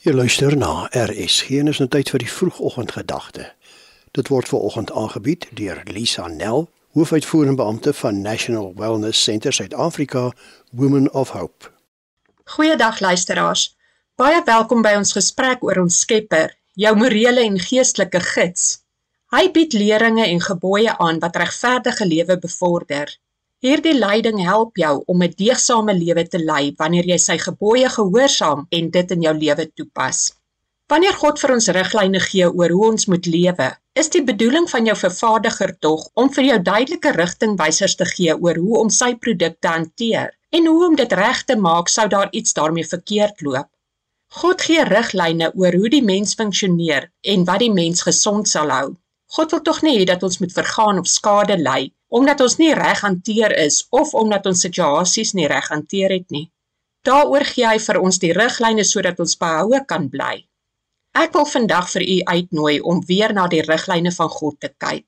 Jy luister na RSG en is nou tyd vir die vroegoggendgedagte. Dit word ver oggend aangebied deur Lisa Nel, hoofuitvoerende beampte van National Wellness Centre Suid-Afrika, Women of Hope. Goeiedag luisteraars. Baie welkom by ons gesprek oor ons Skepper, jou morele en geestelike gids. Hy bied leringe en gebooie aan wat regverdige lewe bevorder. Hierdie leiding help jou om 'n deegsame lewe te lei wanneer jy sy gebooie gehoorsaam en dit in jou lewe toepas. Wanneer God vir ons riglyne gee oor hoe ons moet lewe, is die bedoeling van jou vervaardiger tog om vir jou duidelike rigtingwysers te gee oor hoe om sy produkte te hanteer en hoe om dit reg te maak sou daar iets daarmee verkeerd loop. God gee riglyne oor hoe die mens funksioneer en wat die mens gesond sal hou. God wil tog nie hê dat ons moet vergaan of skade ly omdat ons nie reg hanteer is of omdat ons situasies nie reg hanteer het nie. Daaroor gee hy vir ons die riglyne sodat ons behoue kan bly. Ek wil vandag vir u uitnooi om weer na die riglyne van God te kyk.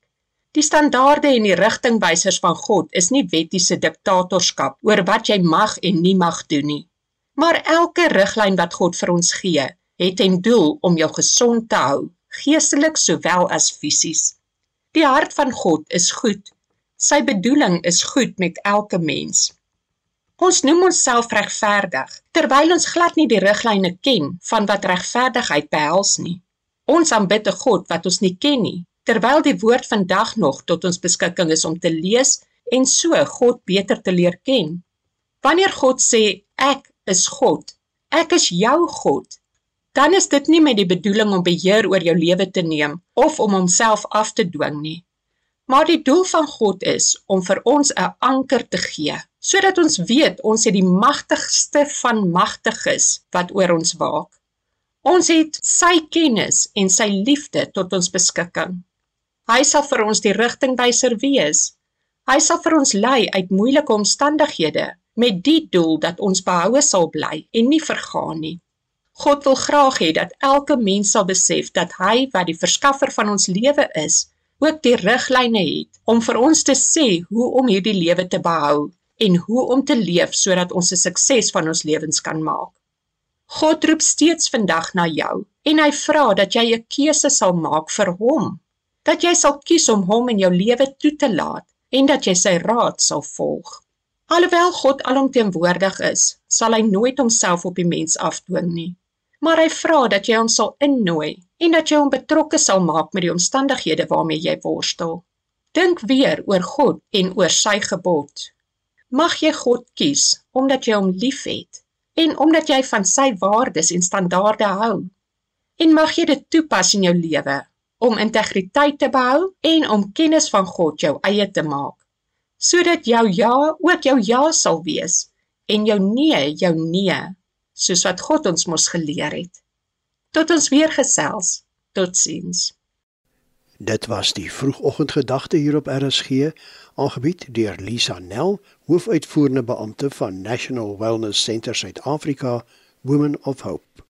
Die standaarde en die rigtingwysers van God is nie wettiese diktatorskap oor wat jy mag en nie mag doen nie. Maar elke riglyn wat God vir ons gee, het ten doel om jou gesond te hou, geestelik sowel as fisies. Die hart van God is goed Sy bedoeling is goed met elke mens. Ons noem onsself regverdig terwyl ons glad nie die riglyne ken van wat regverdigheid behels nie. Ons aanbid 'n God wat ons nie ken nie, terwyl die woord vandag nog tot ons beskikking is om te lees en so God beter te leer ken. Wanneer God sê ek is God, ek is jou God, dan is dit nie met die bedoeling om beheer oor jou lewe te neem of om homself af te dwing nie. Maar die doel van God is om vir ons 'n anker te gee, sodat ons weet ons het die magtigste van magtiges wat oor ons waak. Ons het sy kennis en sy liefde tot ons beskikking. Hy sal vir ons die rigtingwyser wees. Hy sal vir ons lei uit moeilike omstandighede met die doel dat ons behoue sal bly en nie vergaan nie. God wil graag hê dat elke mens sal besef dat hy wat die verskaffer van ons lewe is, ook die riglyne het om vir ons te sê hoe om hierdie lewe te behou en hoe om te leef sodat ons 'n sukses van ons lewens kan maak. God roep steeds vandag na jou en hy vra dat jy 'n keuse sal maak vir hom. Dat jy sal kies om hom in jou lewe toe te laat en dat jy sy raad sal volg. Alhoewel God alomteenwoordig is, sal hy nooit homself op die mens afdwing nie maar hy vra dat jy hom sal innooi en dat jy hom betrokke sal maak met die omstandighede waarmee jy worstel. Dink weer oor God en oor sy gebod. Mag jy God kies omdat jy hom liefhet en omdat jy van sy waardes en standaarde hou. En mag jy dit toepas in jou lewe om integriteit te behou en om kennis van God jou eie te maak sodat jou ja ook jou ja sal wees en jou nee jou nee soos wat God ons mos geleer het. Tot ons weer gesels. Totsiens. Dit was die vroegoggendgedagte hier op RSG, aangebied deur Lisa Nel, hoofuitvoerende beampte van National Wellness Centre Suid-Afrika, Women of Hope.